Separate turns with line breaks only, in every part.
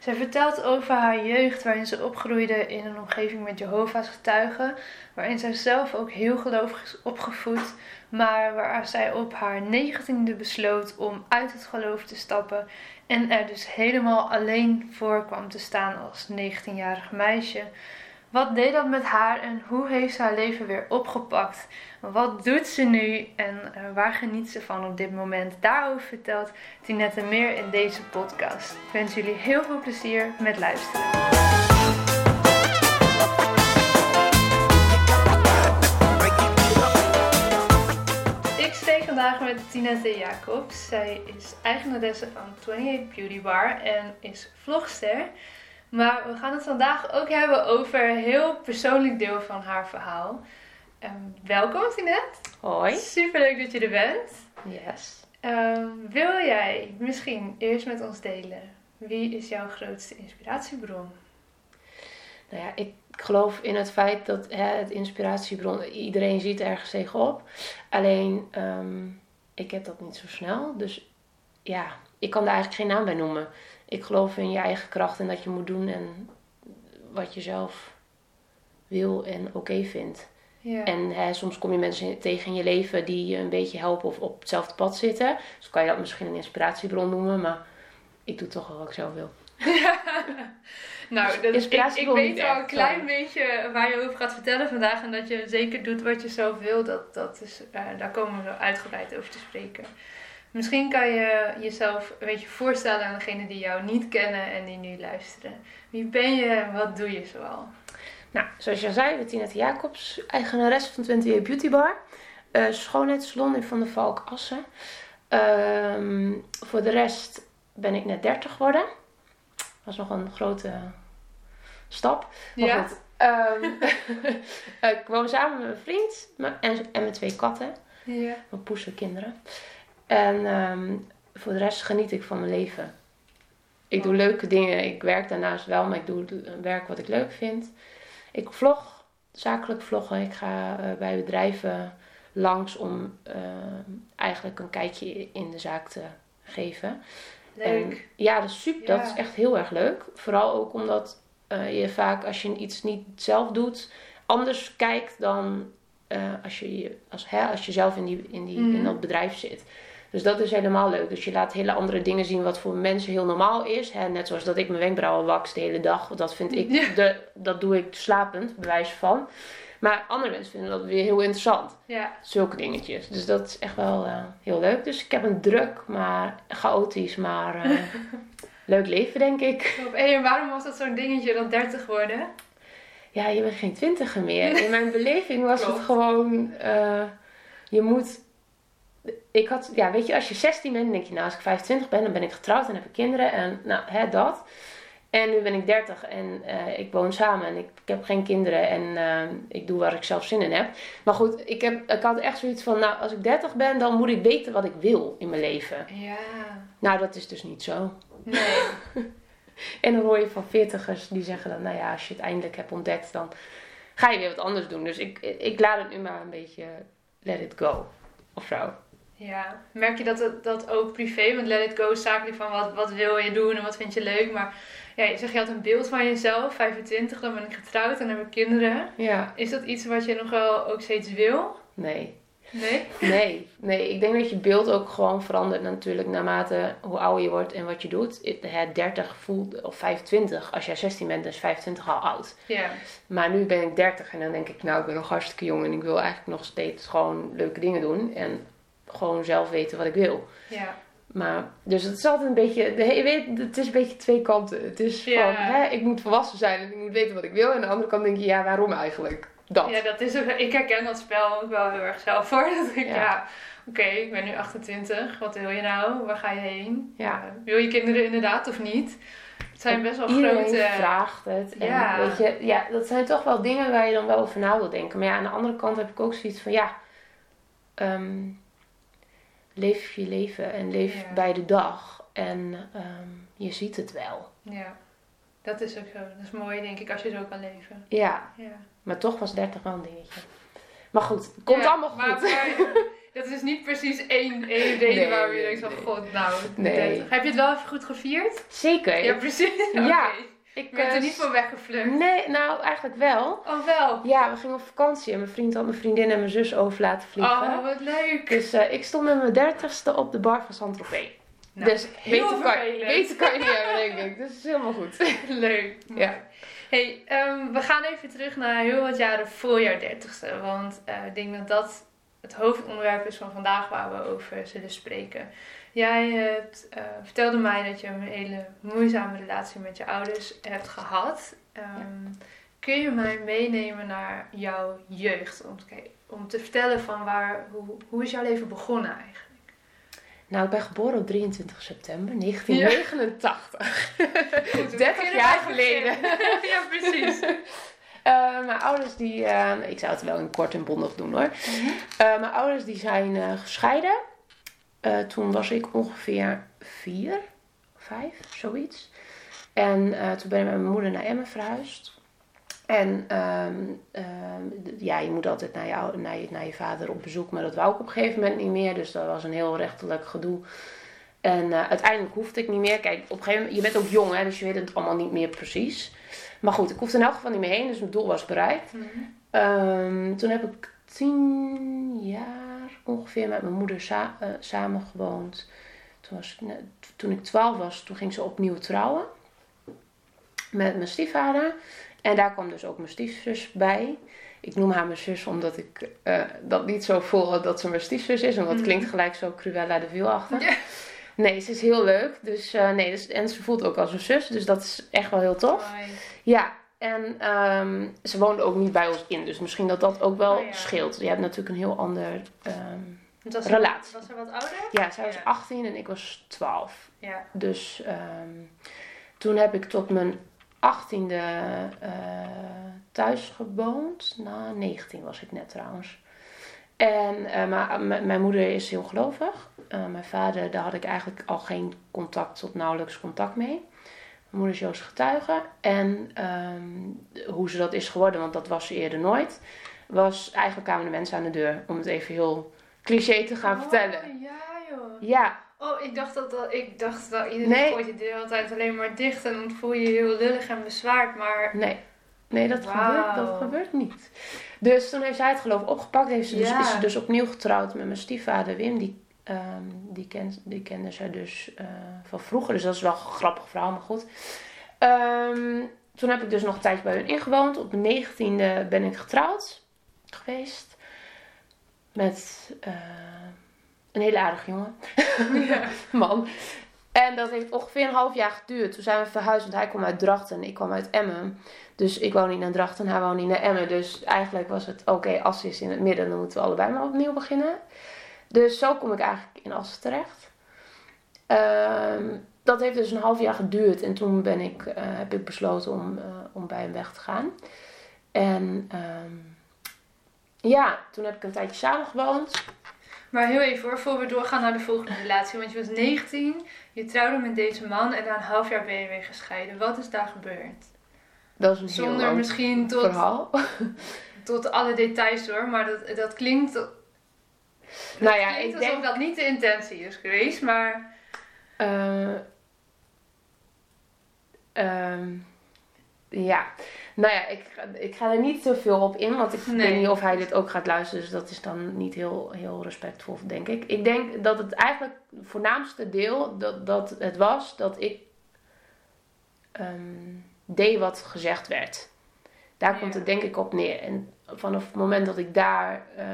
Zij vertelt over haar jeugd waarin ze opgroeide in een omgeving met Jehovah's getuigen, waarin zij zelf ook heel gelovig is opgevoed, maar waar zij op haar negentiende besloot om uit het geloof te stappen en er dus helemaal alleen voor kwam te staan als 19-jarig meisje. Wat deed dat met haar en hoe heeft ze haar leven weer opgepakt? Wat doet ze nu en uh, waar geniet ze van op dit moment? Daarover vertelt Tinette meer in deze podcast. Ik wens jullie heel veel plezier met luisteren. Vandaag met Tinette Jacobs. Zij is eigenaresse van 28 Beauty Bar en is vlogster. Maar we gaan het vandaag ook hebben over een heel persoonlijk deel van haar verhaal. Um, welkom Tinette.
Hoi.
Superleuk dat je er bent.
Yes.
Um, wil jij misschien eerst met ons delen wie is jouw grootste inspiratiebron?
Nou ja, ik geloof in het feit dat hè, het inspiratiebron, iedereen ziet ergens tegenop. Alleen, um, ik heb dat niet zo snel. Dus ja, ik kan daar eigenlijk geen naam bij noemen. Ik geloof in je eigen kracht en dat je moet doen en wat je zelf wil en oké okay vindt.
Ja.
En hè, soms kom je mensen tegen in je leven die je een beetje helpen of op hetzelfde pad zitten. Dus kan je dat misschien een inspiratiebron noemen, maar ik doe toch wel wat ik zelf wil.
nou, ik, ik weet al een klein beetje waar je over gaat vertellen vandaag. En dat je zeker doet wat je zelf wil. Dat, dat is, uh, daar komen we uitgebreid over te spreken. Misschien kan je jezelf een beetje voorstellen aan degenen die jou niet kennen en die nu luisteren. Wie ben je en wat doe je zoal?
Nou, zoals je al zei, Tinette Jacobs, eigenares van 28 Beauty Bar. Uh, schoonheidssalon in Van der Valk Assen. Uh, voor de rest ben ik net 30 geworden. Dat was nog een grote stap. Maar
Ja?
goed, ehm, ik woon samen met mijn vriend en, en mijn twee katten.
Ja.
Mijn kinderen. En ehm, voor de rest geniet ik van mijn leven. Ik doe leuke dingen. Ik werk daarnaast wel, maar ik doe werk wat ik leuk vind. Ik vlog, zakelijk vloggen. Ik ga uh, bij bedrijven langs om uh, eigenlijk een kijkje in de zaak te geven.
Leuk.
En, ja, dat is super.
Ja.
Dat is echt heel erg leuk. Vooral ook omdat uh, je vaak als je iets niet zelf doet, anders kijkt dan als, je, als, hè, als je zelf in, die, in, die,
Mhm.
in dat bedrijf zit. Dus dat is helemaal leuk. Dus je laat hele andere dingen zien wat voor mensen heel normaal is. Hè? Net zoals dat ik mijn wenkbrauwen wax de hele dag. Dat vind ik, de, dat doe ik slapend, bewijs van. Maar andere mensen vinden dat weer heel interessant.
Ja.
Zulke dingetjes. Dus dat is echt wel eh, heel leuk. Dus ik heb een druk, maar chaotisch, maar eh, leuk leven denk ik.
Top. En waarom was dat zo'n dingetje dan 30 worden?
Ja, je bent geen twintiger meer. In mijn beleving was
Klopt.
het gewoon... eh, je moet... Ik had... Ja, weet je, als je 16 bent, denk je... Nou, als ik 25 ben, dan ben ik getrouwd en heb ik kinderen. En nou, hè, dat. En nu ben ik 30 en eh, ik woon samen. En ik, ik heb geen kinderen. En eh, ik doe waar ik zelf zin in heb. Maar goed, ik, heb, ik had echt zoiets van... Nou, als ik 30 ben, dan moet ik weten wat ik wil in mijn leven.
Ja.
Nou, dat is dus niet zo.
Nee.
En dan hoor je van veertigers die zeggen dan, nou ja, als je het eindelijk hebt ontdekt, dan ga je weer wat anders doen. Dus ik, ik laat het nu maar een beetje let it go. Of zo.
Ja, merk je dat, het- dat ook privé? Want let it go is zakelijk van wat, wat wil je doen en wat vind je leuk. Maar ja, je zegt je had een beeld van jezelf, 25, dan ben ik getrouwd en heb ik kinderen.
Ja,
Is dat iets wat je nog wel ook steeds wil?
nee.
Nee?
Nee, nee. Ik denk dat je beeld ook gewoon verandert natuurlijk naarmate hoe ouder je wordt en wat je doet. Het 30 voelt, of 25, als jij 16 bent, dan is 25 al oud.
Ja.
Maar nu ben ik 30 en dan denk ik, nou, ik ben nog hartstikke jong en ik wil eigenlijk nog steeds gewoon leuke dingen doen. En gewoon zelf weten wat ik wil.
Ja.
Maar, dus het is altijd een beetje, je weet, het is een beetje twee kanten. Het is
Ja.
van, hè, ik moet volwassen zijn en ik moet weten wat ik wil. En aan de andere kant denk je, ja, waarom eigenlijk? Dat.
Ja, dat is ook, ik herken dat spel ook wel heel erg zelf hoor. Dat ik,
Ja.
ja, oké, ik ben nu 28. Wat wil je nou? Waar ga je heen?
Ja.
Eh, wil je kinderen inderdaad of niet? Het zijn best wel
Iedereen
grote...
vraagt het. En
Ja.
weet je, ja, dat zijn toch wel dingen waar je dan wel over na wil denken. Maar ja, aan de andere kant heb ik ook zoiets van, ja, ehm, leef je leven en leef
Ja.
bij de dag. En ehm, je ziet het wel.
Ja, dat is ook zo. Dat is mooi denk ik als je zo kan leven.
Ja,
Ja.
maar toch was 30 wel een dingetje. Maar goed, het komt
Ja,
allemaal goed.
Maar, maar dat is niet precies één, één reden
Nee,
waar je denkt van,
nee.
god, nou,
Nee.
30. Heb je het wel even goed gevierd?
Zeker.
Ja, precies.
Ja. Ik
Je bent
eh,
er niet voor weggevlucht.
Nee, nou eigenlijk wel.
Oh, wel.
Ja, we gingen op vakantie en mijn vriend had mijn vriendin en mijn zus over laten vliegen.
Oh, wat leuk.
Dus eh, ik stond met mijn dertigste op de bar van Saint-Tropez.
Nou,
dus beter kan, beter kan je niet hebben, denk ik. Dus het is helemaal goed.
Leuk.
Ja.
Hey, ehm, we gaan even terug naar heel wat jaren voor jouw dertigste. Want eh, ik denk dat dat het hoofdonderwerp is van vandaag waar we over zullen spreken. Jij hebt, eh, vertelde mij dat je een hele moeizame relatie met je ouders hebt gehad. Ehm, Kun je mij meenemen naar jouw jeugd? Om te, om te vertellen van waar, hoe, hoe is jouw leven begonnen eigenlijk?
Nou, ik ben geboren op 23 september 1989.
Goed, we
30
beginnen
jaar geleden.
ja, precies.
Eh, mijn ouders die... eh, ik zou het wel in kort en bondig doen hoor. Eh, mijn ouders die zijn gescheiden. Eh, toen was ik ongeveer vier, vijf, zoiets. En eh, toen ben ik met mijn moeder naar Emmen verhuisd. En ehm, ehm, ja, je moet altijd naar je, naar, je, naar je vader op bezoek. Maar dat wou ik op een gegeven moment niet meer. Dus dat was een heel rechtelijk gedoe. En eh, uiteindelijk hoefde ik niet meer. Kijk, op een gegeven moment, je bent ook jong, hè, dus je weet het allemaal niet meer precies. Maar goed, ik hoefde in elk geval niet meer heen, dus mijn doel was bereikt.
Mhm.
Ehm, toen heb ik tien jaar ongeveer met mijn moeder sa eh, samen gewoond. Toen, was ik net- toen ik twaalf was, toen ging ze opnieuw trouwen. Met mijn stiefvader. En daar kwam dus ook mijn stiefzus bij. Ik noem haar mijn zus omdat ik eh, dat niet zo voel dat ze mijn stiefzus is. Want dat
Mhm.
klinkt gelijk zo Cruella de Vil achter. Nee, ze is heel leuk. Dus, eh, nee, dus, en ze voelt ook als een zus. Dus dat is echt wel heel tof. Ja, en ehm, ze woonde ook niet bij ons in. Dus misschien dat dat ook wel
Oh ja.
scheelt. Je hebt natuurlijk een heel ander...
Want Was ze-
Relatie.
Was ze wat ouder?
ja, zij was
Ja.
18 en ik was 12.
Ja.
Dus ehm, toen heb ik tot mijn 18e eh, thuis gewoond. Nou, 19 was ik net trouwens. En eh, maar, m- mijn moeder is heel gelovig. Eh, mijn vader, daar had ik eigenlijk al geen contact tot nauwelijks contact mee. Moeder is Joods getuige. En ehm, hoe ze dat is geworden, want dat was ze eerder nooit, was eigenlijk kwamen de mensen aan de deur. Om het even heel cliché te gaan
Oh,
vertellen.
Ja, joh.
Ja,
Oh, ik dacht dat, dat, ik dacht dat iedereen
Nee.
gooit de deur altijd alleen maar dicht en dan voel je je heel lullig en bezwaard, maar...
Nee, nee dat, gebeurt, dat gebeurt niet. Dus toen heeft zij het geloof opgepakt. Heeft ze dus,
Ja.
is ze dus opnieuw getrouwd met mijn stiefvader Wim. Die, ehm, die, kent, die kende zij dus eh, van vroeger. Dus dat is wel een grappig verhaal, maar goed. Ehm, toen heb ik dus nog een tijdje bij hun ingewoond. Op mijn negentiende ben ik getrouwd geweest. Met eh, een hele aardige jongen. Man. En dat heeft ongeveer een half jaar geduurd. Toen zijn we verhuisd, want hij kwam uit Drachten en ik kwam uit Emmen. Dus ik woon niet naar Drachten, hij woont niet naar Emmen. Dus eigenlijk was het, oké, Assen is in het midden, dan moeten we allebei maar opnieuw beginnen. Dus zo kom ik eigenlijk in Assen terecht. Ehm, dat heeft dus een half jaar geduurd en toen ben ik, eh, heb ik besloten om, eh, om bij hem weg te gaan. En ehm, ja, toen heb ik een tijdje samen gewoond.
Maar heel even hoor, voor we doorgaan naar de volgende relatie. Want je was 19, je trouwde met deze man en na een half jaar ben je weer gescheiden. Wat is daar gebeurd?
Dat is een heel
Zonder
lang
misschien tot,
verhaal.
tot alle details hoor, maar dat, dat klinkt,
nou ja, ik
alsof
denk...
dat niet de intentie is geweest, maar...
Eh, ehm, ja, nou ja, ik, ga- ik ga er niet zoveel op in, want ik
Nee.
weet niet of hij dit ook gaat luisteren, dus dat is dan niet heel, heel respectvol, denk ik. Ik denk dat het eigenlijk het voornaamste deel dat, dat het was dat ik ehm, deed wat gezegd werd. Daar komt het denk ik op neer. En vanaf het moment dat ik daar, eh,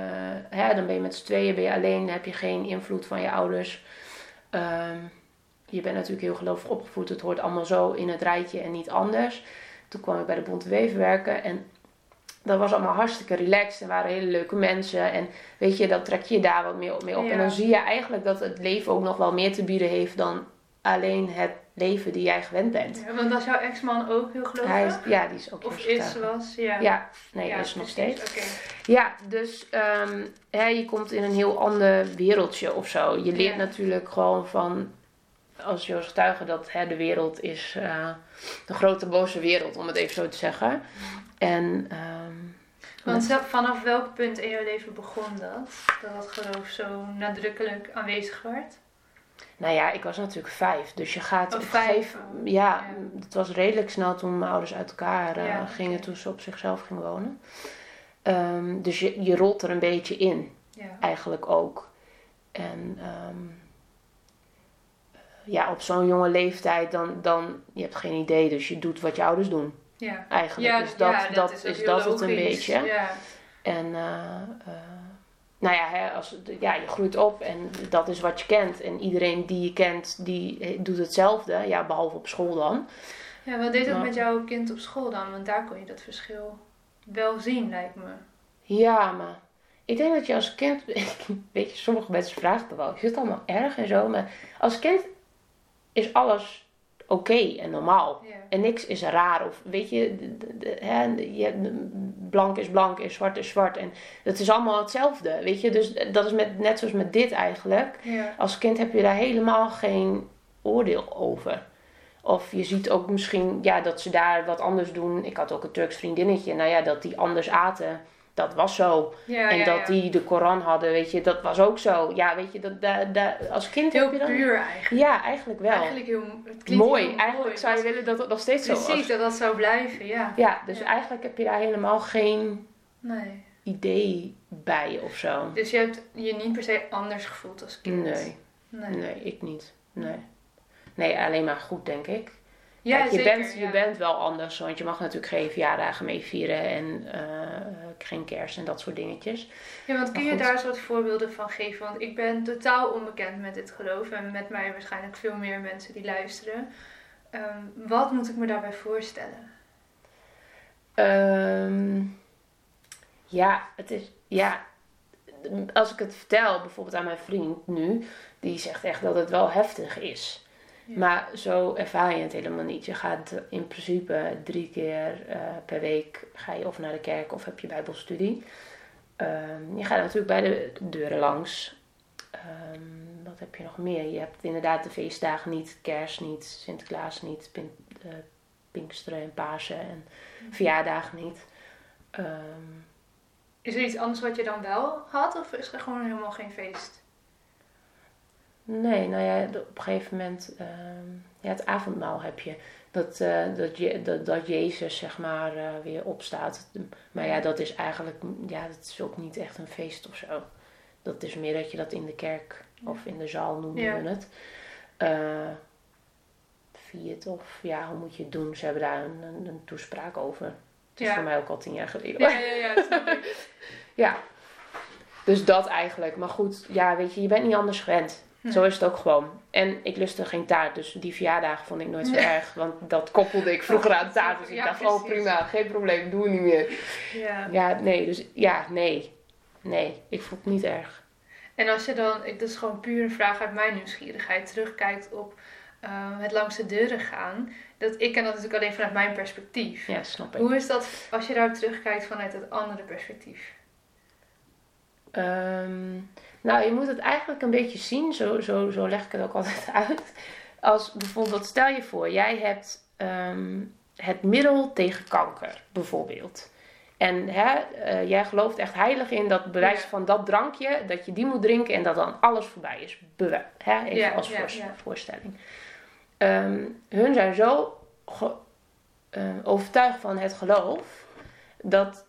hè, dan ben je met z'n tweeën, ben je alleen, heb je geen invloed van je ouders. Ehm, je bent natuurlijk heel gelovig opgevoed, het hoort allemaal zo in het rijtje en niet anders. Toen kwam ik bij de Weven werken en dat was allemaal hartstikke relaxed en waren hele leuke mensen. En weet je, dat trek je daar wat meer op mee op.
Ja.
En dan zie je eigenlijk dat het leven ook nog wel meer te bieden heeft dan alleen het leven die jij gewend bent.
Ja, want was jouw ex-man ook heel gelovig?
Hij is, ja, die is ook
of is, was? Ja.
Ja, nee,
Ja,
is nog steeds. Ja, dus ehm, hè, je komt in een heel ander wereldje of zo. Je leert
Ja. natuurlijk
gewoon van, als Joost getuige, dat hè, de wereld is eh, de grote boze wereld, om het even zo te zeggen. En ehm,
Want vanaf welk punt in jouw leven begon dat? Dat dat geloof zo nadrukkelijk aanwezig werd?
Nou ja, ik was natuurlijk vijf, dus je gaat
Oh,
op
vijf,
ja,
ja.
het was redelijk snel toen mijn ouders uit elkaar eh,
Ja,
gingen, toen ze op zichzelf gingen wonen. Ehm, dus je, je rolt er een beetje in.
Ja.
eigenlijk ook. En ehm, ja, op zo'n jonge leeftijd, dan, dan, je hebt geen idee, dus je doet wat je ouders doen.
Ja.
Eigenlijk
Ja,
is dat, dat,
is,
dat het een beetje.
Ja.
En eh, eh, nou ja, hè, als, ja, je groeit op en dat is wat je kent. En iedereen die je kent, die eh, doet hetzelfde. Ja, behalve op school dan.
ja, wat deed dat
Maar-
met jouw kind op school dan? Want daar kon je dat verschil wel zien, lijkt me.
Ja, maar ik denk dat je als kind, weet je, sommige mensen vragen het wel, is het allemaal erg en zo, maar als kind is alles oké en normaal. En niks is raar. Of weet je, de, de- de- hè, je, blank is blank en zwart is zwart. En het is allemaal hetzelfde. Weet je, dus dat is met, net zoals met dit eigenlijk. Als kind heb je daar helemaal geen oordeel over. Of je ziet ook misschien ja, dat ze daar wat anders doen. Ik had ook een Turks vriendinnetje. Nou ja, dat die anders aten. Dat was zo.
Ja,
en
ja,
dat
ja.
die de Koran hadden, weet je, dat was ook zo. Ja, weet je, dat, dat, dat, als kind
Heel
heb je dat.
puur eigenlijk.
Ja, eigenlijk wel.
Eigenlijk heel, het klinkt
mooi.
heel
Eigenlijk
mooi.
zou je willen dat het nog steeds zo was.
Precies, dat dat zou blijven, ja.
Ja, dus eigenlijk heb je daar helemaal geen
Nee.
idee bij of zo.
Dus je hebt je niet per se anders gevoeld als kind?
Nee,
Nee.
nee, ik niet. Nee. Nee, alleen maar goed, denk ik.
Ja,
Kijk, je,
zeker,
bent,
ja.
je bent wel anders, want je mag natuurlijk geen verjaardagen mee vieren en eh, geen kerst en dat soort dingetjes.
Ja, want kun je daar eens wat voorbeelden van geven? Want ik ben totaal onbekend met dit geloof en met mij waarschijnlijk veel meer mensen die luisteren. Ehm, wat moet ik me daarbij voorstellen?
Ehm, ja, het is. Ja, als ik het vertel, bijvoorbeeld aan mijn vriend nu, die zegt echt dat het wel heftig is.
Ja.
Maar zo ervaar je het helemaal niet. Je gaat in principe drie keer eh, per week ga je of naar de kerk of heb je bijbelstudie. Ehm, je gaat natuurlijk bij de deuren langs. Ehm, wat heb je nog meer? Je hebt inderdaad de feestdagen niet, kerst niet, Sinterklaas niet, Pin, eh, Pinksteren en Pasen en verjaardagen niet. Ehm,
Is er iets anders wat je dan wel had of is er gewoon helemaal geen feest?
Nee, nou ja, op een gegeven moment, ehm, ja, het avondmaal heb je. Dat, eh, dat, je, dat, dat Jezus, zeg maar, eh, weer opstaat. Maar ja, dat is eigenlijk, ja, dat is ook niet echt een feest of zo. Dat is meer dat je dat in de kerk of in de zaal noemen
Ja.
we het. eh viert of ja, hoe moet je het doen? Ze hebben daar een, een, een toespraak over. Het is
Ja.
voor mij ook al tien jaar geleden.
Ja, ja, ja.
Ja. Dus dat eigenlijk. Maar goed, ja, weet je, je bent niet anders gewend.
Nee.
Zo is het ook gewoon. En ik lustte geen taart, dus die verjaardagen vond ik nooit zo
Nee.
erg. Want dat koppelde ik vroeger aan taart. Dus ik
Ja,
dacht, oh prima, geen probleem, doen we niet meer.
Ja.
Ja, nee, dus ja, nee. Nee, ik vond het niet erg.
En als je dan, ik, dat is gewoon puur een vraag uit mijn nieuwsgierigheid, terugkijkt op ehm, het langs de deuren gaan. Dat, ik ken dat natuurlijk alleen vanuit mijn perspectief.
Ja, snap ik.
Hoe is dat als je daar terugkijkt vanuit het andere perspectief?
Ehm, nou, je moet het eigenlijk een beetje zien, zo, zo, zo leg ik het ook altijd uit. Als bijvoorbeeld, stel je voor, jij hebt ehm, het middel tegen kanker, bijvoorbeeld. En hè, eh, jij gelooft echt heilig in dat bewijs
Ja.
van dat drankje, dat je die moet drinken en dat dan alles voorbij is. Bewe- hè, even
Ja,
als
ja, ja.
voorstelling. Ehm, hun zijn zo eh, overtuigd van het geloof dat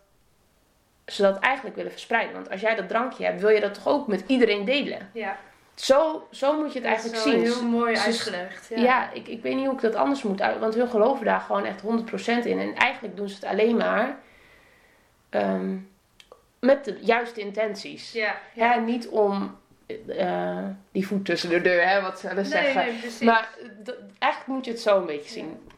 ze dat eigenlijk willen verspreiden. Want als jij dat drankje hebt, wil je dat toch ook met iedereen delen?
Ja,
Zo, zo moet je het
dat is
eigenlijk zien.
heel mooi
Ze-
uitgelegd.
Ja,
Ja.
ik, ik weet niet hoe ik dat anders moet uit. Want hun geloven daar gewoon echt 100% in. En eigenlijk doen ze het alleen maar ehm, met de juiste intenties.
Ja,
Ja, niet om eh, die voet tussen de deur, hè, wat ze
Nee,
zeggen.
nee, precies.
Maar d- eigenlijk moet je het zo een beetje zien.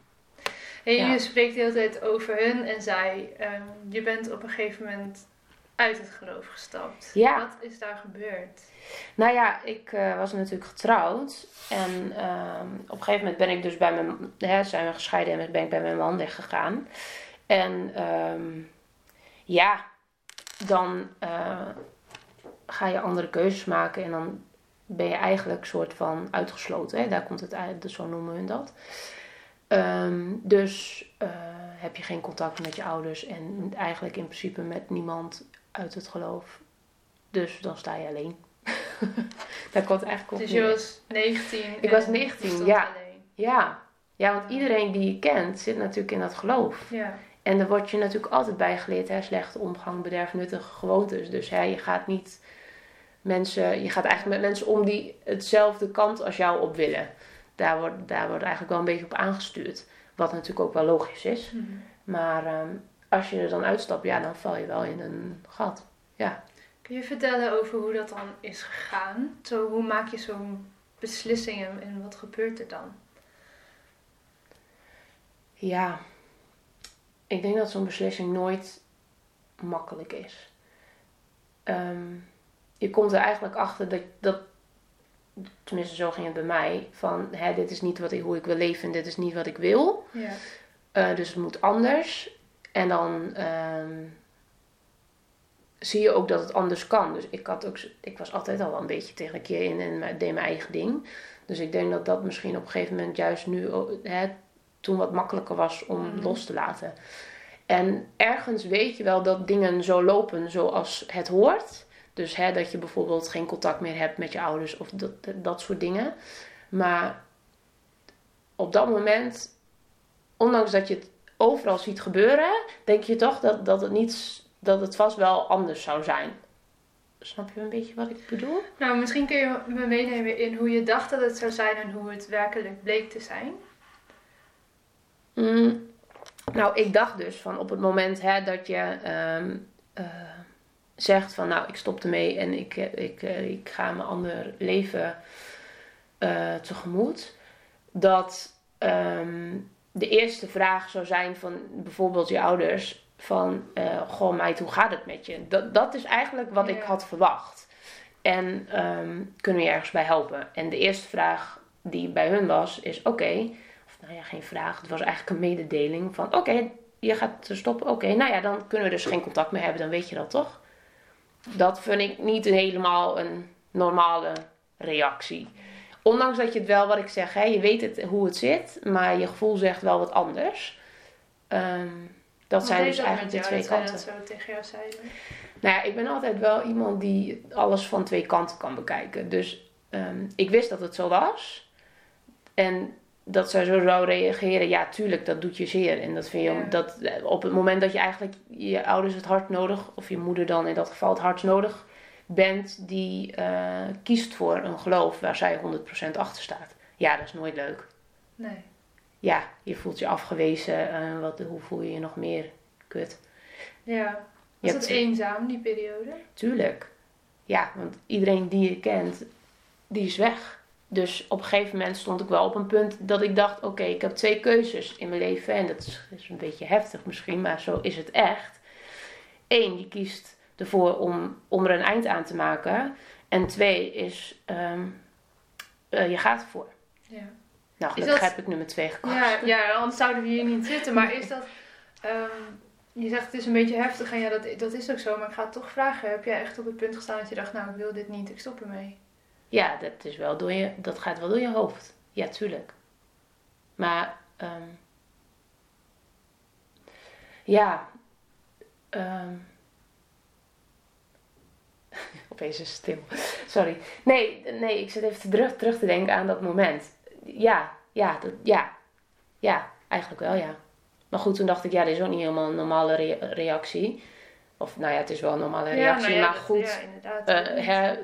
En
Ja.
je spreekt de hele tijd over hun en zij. Ehm, je bent op een gegeven moment uit het geloof gestapt.
Ja.
Wat is daar gebeurd?
Nou ja, ik eh, was natuurlijk getrouwd. En ehm, op een gegeven moment ben ik dus bij mijn... Hè, zijn we gescheiden en ben ik bij mijn man weggegaan. En ehm, ja, dan eh, ga je andere keuzes maken. En dan ben je eigenlijk soort van uitgesloten. Hè? Daar komt het uit, dus zo noemen hun dat. Ehm, dus eh, heb je geen contact met je ouders. En eigenlijk in principe met niemand uit het geloof. Dus dan sta je alleen. Daar komt eigenlijk op
Dus je was 19.
Ik was
je
19,
stond
ja.
alleen.
Ja. ja, want iedereen die je kent zit natuurlijk in dat geloof.
Ja.
En daar word je natuurlijk altijd bij geleerd, hè, slechte omgang, bederf nuttige gewoontes. Dus hè, je gaat niet mensen, je gaat eigenlijk met mensen om die hetzelfde kant als jou op willen. Daar wordt, daar wordt eigenlijk wel een beetje op aangestuurd. Wat natuurlijk ook wel logisch is.
Mhm.
Maar ehm, als je er dan uitstapt, ja, dan val je wel in een gat. Ja.
Kun je vertellen over hoe dat dan is gegaan? Zo, hoe maak je zo'n beslissing en, en wat gebeurt er dan?
Ja, ik denk dat zo'n beslissing nooit makkelijk is. Ehm, je komt er eigenlijk achter dat, dat, tenminste zo ging het bij mij, van hè, dit is niet wat ik, hoe ik wil leven en dit is niet wat ik wil.
Ja.
Eh, dus het moet anders. En dan ehm, zie je ook dat het anders kan. Dus ik, had ook, ik was altijd al wel een beetje tegen een keer in en deed mijn eigen ding. Dus ik denk dat dat misschien op een gegeven moment juist nu hè, toen wat makkelijker was om
Mhm.
los te laten. En ergens weet je wel dat dingen zo lopen zoals het hoort. Dus hè, dat je bijvoorbeeld geen contact meer hebt met je ouders of dat, dat, soort dingen. Maar op dat moment, ondanks dat je het overal ziet gebeuren, denk je toch dat, dat, het, niet, dat het vast wel anders zou zijn. Snap je een beetje wat ik bedoel?
Nou, misschien kun je me meenemen in hoe je dacht dat het zou zijn en hoe het werkelijk bleek te zijn.
Mm, nou, ik dacht dus van op het moment hè, dat je ehm, eh, zegt van nou, ik stop ermee en ik, eh, ik, eh, ik ga mijn ander leven eh, tegemoet. Dat ehm, de eerste vraag zou zijn van bijvoorbeeld je ouders van eh, goh meid, hoe gaat het met je? Dat, dat is eigenlijk wat ik had verwacht. En ehm, kunnen we je ergens bij helpen? En de eerste vraag die bij hun was, is oké, of nou ja, geen vraag. Het was eigenlijk een mededeling van oké, je gaat stoppen. Oké, nou ja, dan kunnen we dus geen contact meer hebben. Dan weet je dat toch? Dat vind ik niet helemaal een normale reactie. Ondanks dat je het wel, wat ik zeg, hè, je weet het, hoe het zit. Maar je gevoel zegt wel wat anders. Ehm, dat
Wat
zijn dus
dat
eigenlijk de twee kanten.
Dat zo tegen jou zeiden.
Nou ja, ik ben altijd wel iemand die alles van twee kanten kan bekijken. Dus ehm, ik wist dat het zo was. En dat zij zo zou reageren, ja, tuurlijk, dat doet je zeer. En dat vind je
Ja.
dat eh, op het moment dat je eigenlijk je ouders het hart nodig, of je moeder dan in dat geval het hart nodig bent, die eh, kiest voor een geloof waar zij 100% achter staat. Ja, dat is nooit leuk.
Nee.
Ja, je voelt je afgewezen. eh, wat, hoe voel je je nog meer? Kut.
Ja. Was het eenzaam, die periode?
Tuurlijk. Ja, want iedereen die je kent, die is weg. Dus op een gegeven moment stond ik wel op een punt dat ik dacht: oké, ik heb twee keuzes in mijn leven. En dat is, is een beetje heftig misschien, maar zo is het echt. Eén, je kiest ervoor om, om er een eind aan te maken. En twee is, ehm, eh, je gaat ervoor.
Ja.
Nou, gelukkig
dat-
heb ik nummer twee gekozen.
Ja, ja, anders zouden we hier niet zitten. Maar is dat... ehm, je zegt het is een beetje heftig en ja, dat, dat is ook zo. Maar ik ga het toch vragen. Heb jij echt op het punt gestaan dat je dacht, nou, ik wil dit niet, ik stop ermee?
Ja, dat, is wel door je, dat gaat wel door je hoofd. Ja, tuurlijk. Maar, ehm, ja, ehm, opeens is het stil. Sorry. Nee, nee, ik zit even terug, terug te denken aan dat moment. Ja, ja, dat, ja, ja, eigenlijk wel, ja. Maar goed, toen dacht ik, ja, dit is ook niet helemaal een normale rea- reactie. Of nou ja, het is wel een normale reactie,
nou ja,
maar goed,
Ja, inderdaad.
eh,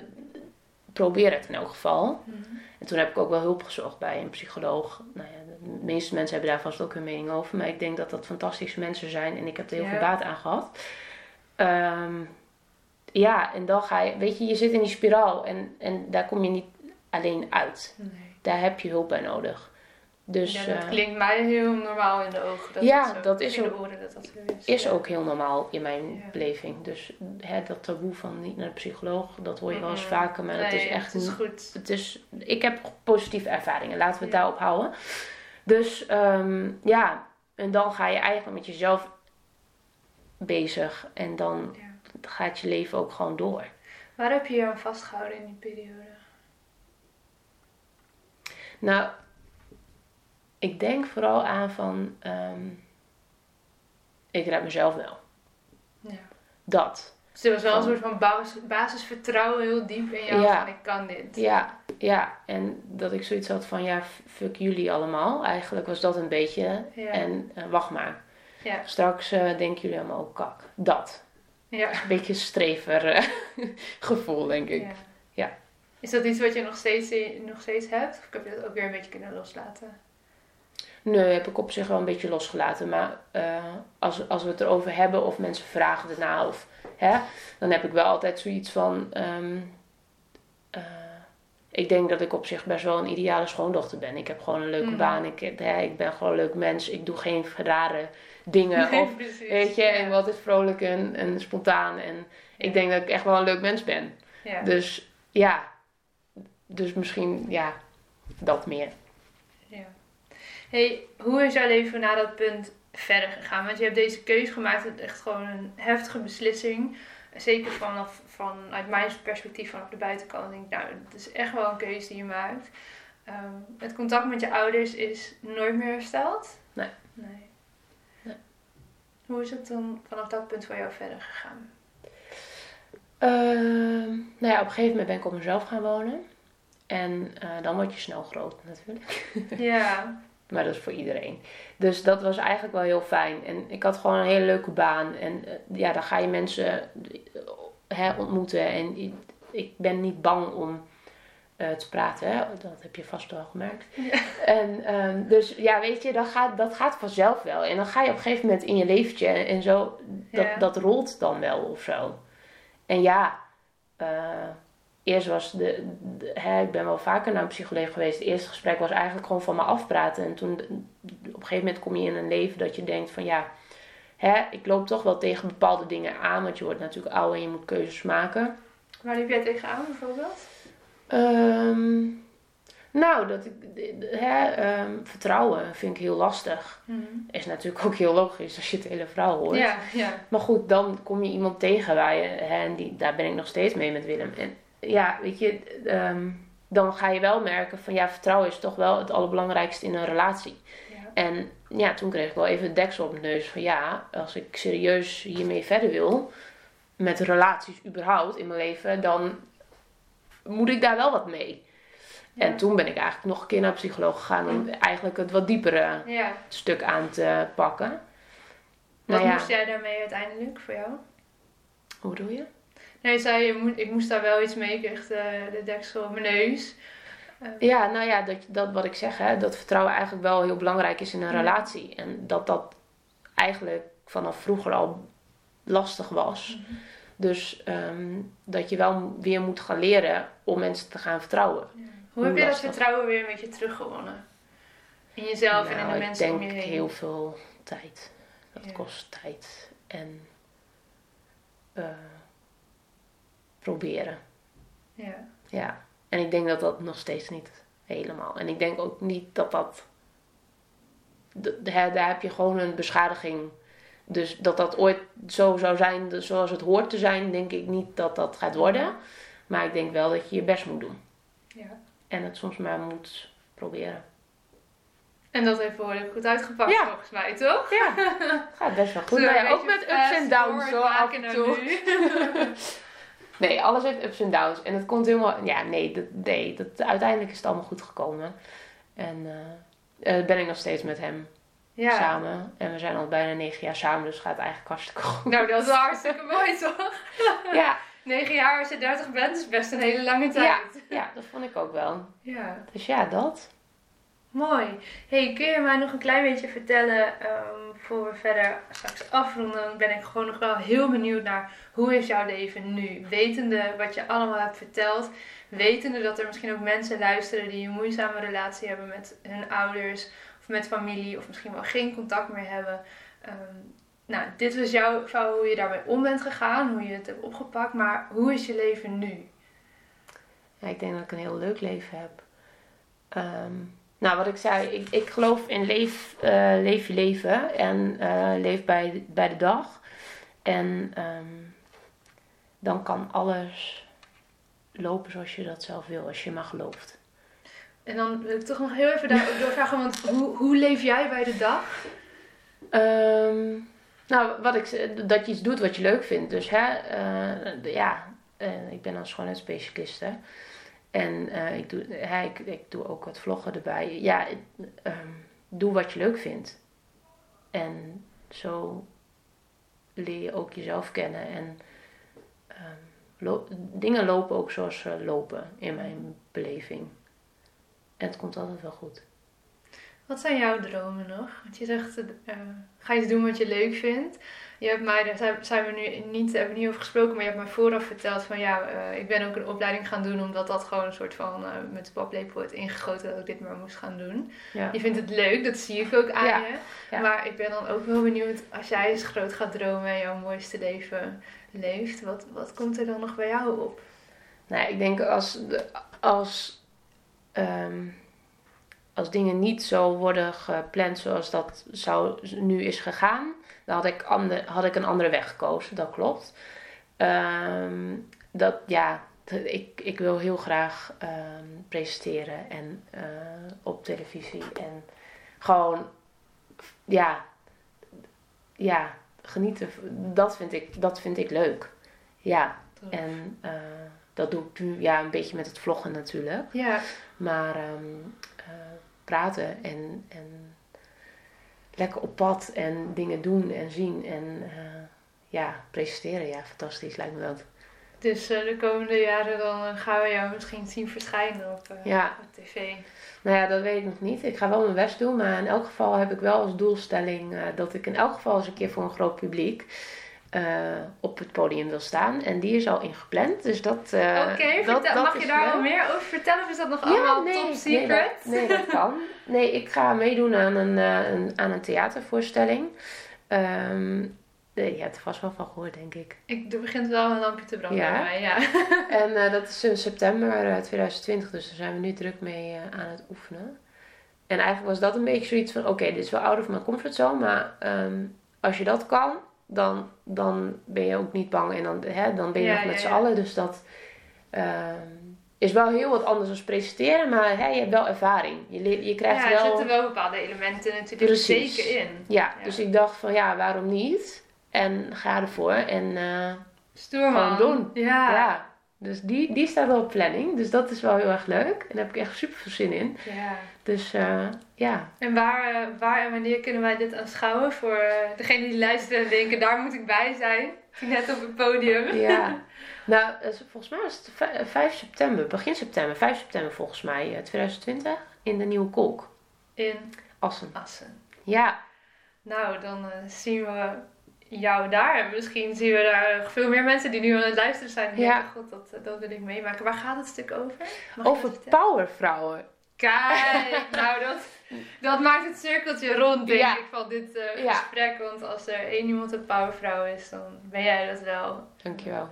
probeer het in elk geval.
Mhm.
En toen heb ik ook wel hulp gezocht bij een psycholoog. Nou ja, de meeste mensen hebben daar vast ook hun mening over. Maar ik denk dat dat fantastische mensen zijn en ik heb er heel
Ja.
veel baat aan gehad. Ehm, ja, en dan ga je, weet je, je zit in die spiraal en, en daar kom je niet alleen uit.
Nee.
Daar heb je hulp bij nodig. Dus
ja, dat
eh,
klinkt mij heel normaal in de ogen. Dat
Ja,
het zo,
dat is ook-
oren dat dat zo is.
ook heel normaal in mijn
Ja.
beleving. Dus hè, dat taboe van niet naar de psycholoog, dat hoor je wel eens vaker, maar
Nee,
is echt
Het is goed.
het is, ik heb positieve ervaringen, laten we het
Ja.
daarop houden. Dus ehm, ja, en dan ga je eigenlijk met jezelf bezig en dan gaat je leven ook gewoon door.
Waar heb je je aan vastgehouden in die periode?
Nou, ik denk vooral aan van, ehm, ik red mezelf wel.
Ja.
Dat.
Dus er was wel een soort van basis, basisvertrouwen heel diep in jou
Ja.
van ik kan dit.
Ja, ja, en dat ik zoiets had van, ja, fuck jullie allemaal. Eigenlijk was dat een beetje,
Ja.
en eh, wacht maar.
Ja.
Straks eh, denken jullie allemaal ook kak. Dat.
Ja.
Een beetje strever eh, gevoel, denk ik.
Ja.
Ja.
Is dat iets wat je nog steeds, nog steeds hebt? Of heb je dat ook weer een beetje kunnen loslaten?
Nee, heb ik op zich wel een beetje losgelaten. Maar eh, als, als we het erover hebben of mensen vragen erna, of, hè, dan heb ik wel altijd zoiets van. ehm, eh, ik denk dat ik op zich best wel een ideale schoondochter ben. Ik heb gewoon een leuke
Mhm.
baan. Ik, heb- hè, ik ben gewoon een leuk mens. Ik doe geen rare dingen.
Nee,
of,
precies.
weet je,
Ja.
ik ben altijd vrolijk en, en spontaan. En ik denk dat ik echt wel een leuk mens ben.
Ja.
Dus ja, dus misschien, ja, dat meer.
Ja. Hey, hoe is jouw leven na dat punt verder gegaan? Want je hebt deze keuze gemaakt, het is echt gewoon een heftige beslissing. Zeker vanaf, vanuit mijn perspectief vanaf de buitenkant denk ik, nou, het is echt wel een keuze die je maakt. Ehm, het contact met je ouders is nooit meer hersteld?
Nee.
nee.
Nee.
Hoe is het dan vanaf dat punt voor jou verder gegaan?
Ehm, nou ja, op een gegeven moment ben ik op mezelf gaan wonen. En eh, dan word je snel groot natuurlijk.
ja.
Maar dat is voor iedereen. Dus dat was eigenlijk wel heel fijn. En ik had gewoon een hele leuke baan. En eh, ja, dan ga je mensen eh, hè, ontmoeten. En ik, ben niet bang om eh, te praten. Hè? Dat heb je vast wel gemerkt.
Ja.
En ehm, dus ja, weet je, dat gaat, dat gaat vanzelf wel. En dan ga je op een gegeven moment in je leventje en, en zo. Dat,
Ja.
dat rolt dan wel of zo. En ja, eerst was de, de- hè, ik ben wel vaker naar een psycholoog geweest. Het eerste gesprek was eigenlijk gewoon van me afpraten. En toen, op een gegeven moment kom je in een leven dat je denkt van ja, hè, ik loop toch wel tegen bepaalde dingen aan. Want je wordt natuurlijk ouder en je moet keuzes maken.
Waar liep jij tegenaan bijvoorbeeld?
Ehm, nou, dat ik, hè, ehm, vertrouwen vind ik heel lastig. Is natuurlijk ook heel logisch als je het hele verhaal hoort.
Ja, ja.
Maar goed, dan kom je iemand tegen waar je, hè, en die, daar ben ik nog steeds mee met Willem. En ja, weet je, ehm, dan ga je wel merken van ja, vertrouwen is toch wel het allerbelangrijkste in een relatie.
ja.
En ja, toen kreeg ik wel even het deksel op mijn neus van ja, als ik serieus hiermee verder wil, met relaties überhaupt in mijn leven, dan moet ik daar wel wat mee. En toen ben ik eigenlijk nog een keer naar een psycholoog gegaan om eigenlijk het wat diepere
Ja.
stuk aan te pakken.
Wat
Nou
moest jij daarmee uiteindelijk voor jou?
hoe bedoel je?
Nee, zei, ik moest daar wel iets mee, ik kreeg de, de deksel op mijn neus.
Ja, nou ja, dat, dat wat ik zeg, hè, dat vertrouwen eigenlijk wel heel belangrijk is in een
Ja.
relatie. En dat dat eigenlijk vanaf vroeger al lastig was.
Mhm.
Dus ehm, dat je wel weer moet gaan leren om mensen te gaan vertrouwen.
Hoe heb je dat vertrouwen weer een beetje teruggewonnen? In jezelf en in
Nou,
de mensen
ik
om
denk
je heen?
heel veel tijd. Dat
Ja.
kost tijd. En eh, proberen.
Ja.
Ja, en ik denk dat dat nog steeds niet helemaal. En ik denk ook niet dat dat. daar heb je gewoon een beschadiging. Dus dat dat ooit zo zou zijn dus zoals het hoort te zijn, denk ik niet dat dat gaat worden. Maar ik denk wel dat je je best moet doen.
ja.
En het soms maar moet proberen.
En dat heeft behoorlijk goed uitgepakt
Ja.
volgens mij, toch?
Ja, gaat best wel goed.
We
Nou ja,
een
ook met ups en downs zo af en toe. Nee, alles heeft ups en downs. En het komt helemaal... Ja, nee, dat, nee dat, uiteindelijk is het allemaal goed gekomen. En eh, ben ik nog steeds met hem.
Ja.
samen. En we zijn al bijna negen jaar samen, dus het gaat eigenlijk hartstikke goed.
Nou, dat is hartstikke mooi toch?
Ja,
9 jaar als je 30 bent is best een hele lange
ja,
tijd.
ja, dat vond ik ook wel.
Ja.
Dus ja, dat.
Mooi. Hey, kun je mij nog een klein beetje vertellen, ehm, voor we verder straks afronden, dan ben ik gewoon nog wel heel benieuwd naar hoe is jouw leven nu? Wetende wat je allemaal hebt verteld, wetende dat er misschien ook mensen luisteren die een moeizame relatie hebben met hun ouders of met familie of misschien wel geen contact meer hebben. Ehm, nou, dit was jouw verhaal hoe je daarmee om bent gegaan, hoe je het hebt opgepakt, maar hoe is je leven nu?
Ja, ik denk dat ik een heel leuk leven heb. Ehm, nou, wat ik zei, ik, ik geloof in leef, eh, leef je leven en eh, leef bij, bij de dag. En ehm, dan kan alles lopen zoals je dat zelf wil, als je maar gelooft.
En dan wil ik toch nog heel even doorvragen, want hoe, hoe leef jij bij de dag?
Ehm, nou, wat ik, dat je iets doet wat je leuk vindt. Dus hè, eh, ja, ik ben dan schoonheidsspecialiste. En eh, ik, doe, hè, ik, doe ook wat vloggen erbij. Ja, ehm, doe wat je leuk vindt. En zo leer je ook jezelf kennen. En ehm, dingen lopen ook zoals ze lopen in mijn beleving. En het komt altijd wel goed.
Wat zijn jouw dromen nog? Want je zegt, eh, ga iets doen wat je leuk vindt. Je hebt mij, daar zijn- we nu niet, hebben we niet over gesproken, maar je hebt mij vooraf verteld van ja, eh, ik ben ook een opleiding gaan doen omdat dat gewoon een soort van eh, met de paplepel wordt ingegoten dat ik dit maar moest gaan doen.
Ja.
Je vindt het leuk, dat zie ik ook aan
Ja,
je.
ja.
Maar ik ben dan ook wel benieuwd, als jij eens groot gaat dromen en jouw mooiste leven leeft, wat, wat komt er dan nog bij jou op?
Nou, ik denk als, de- als, ehm, als dingen niet zo worden gepland zoals dat zou, nu is gegaan, dan had ik, ander, had ik een andere weg gekozen, dat klopt. Ehm, dat, ja, ik, ik wil heel graag ehm, presenteren en eh, op televisie en gewoon, ja, ja, genieten. Dat vind ik, dat vind ik leuk. Ja, en eh, dat doe ik nu ja, een beetje met het vloggen natuurlijk.
Ja,
Maar ehm, eh, praten en, en lekker op pad en dingen doen en zien en eh, ja, presenteren. Ja, fantastisch lijkt me dat.
dus eh, de komende jaren dan eh, gaan we jou misschien zien verschijnen op, eh,
Ja.
op tv.
Nou ja, dat weet ik nog niet. Ik ga wel mijn best doen, maar in elk geval heb ik wel als doelstelling eh, dat ik in elk geval eens een keer voor een groot publiek eh, op het podium wil staan. En die is al ingepland, dus dat. eh,
Oké, mag je daar al meer over vertellen of is dat nog allemaal top
nee,
secret?
dat, nee, dat kan. Nee, ik ga meedoen aan een, eh, een, aan een theatervoorstelling. Nee, je hebt er vast wel van gehoord, denk ik.
Ik, er begint wel een lampje te branden
Ja?
bij mij, ja.
En dat is in september eh, 2020, dus daar zijn we nu druk mee aan het oefenen. En eigenlijk was dat een beetje zoiets van: oké, dit is wel out of my comfortzone, maar ehm, als je dat kan, dan, dan ben je ook niet bang en dan, hè, dan ben je
Ja,
nog met
ja,
z'n
ja.
allen. Dus dat ehm, is wel heel wat anders dan presenteren, maar hè, je hebt wel ervaring. Je, leert, je krijgt
Ja, er
wel.
zitten wel bepaalde elementen natuurlijk
Precies.
zeker in.
Ja, dus ik dacht van ja, waarom niet? En ga ervoor en
Stoer man.
Gewoon doen.
Ja.
ja. Dus die, die staat wel op planning. Dus dat is wel heel erg leuk. En daar heb ik echt super veel zin in.
Ja.
Dus eh, ja.
En waar, eh, waar en wanneer kunnen wij dit aanschouwen? Voor eh, degenen die luisteren en denken, daar moet ik bij zijn. Net op het podium.
ja. Nou, volgens mij was het vij- 5 september, begin september, 5 september volgens mij, eh, 2020, in de Nieuwe Kolk,
In
Assen.
Assen.
Ja,
Nou, dan zien we jou daar. En misschien zien we daar veel meer mensen die nu aan het luisteren zijn.
Ja.
denken, god, dat, dat wil ik meemaken. Waar gaat het stuk over? Mag
over powervrouwen.
Kijk, nou dat, dat maakt het cirkeltje rond, denk
Ja.
ik, van dit eh,
Ja.
gesprek. Want als er één iemand een powervrouw is, dan ben jij dat wel.
Dankjewel.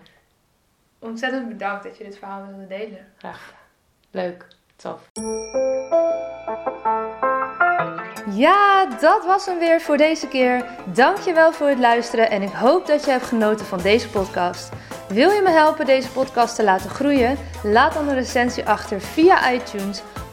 Ontzettend bedankt dat je dit verhaal wilde delen.
Graag gedaan. Leuk. Tof.
Ja, dat was hem weer voor deze keer. Dankjewel voor het luisteren en ik hoop dat je hebt genoten van deze podcast. Wil je me helpen deze podcast te laten groeien? Laat dan een recensie achter via iTunes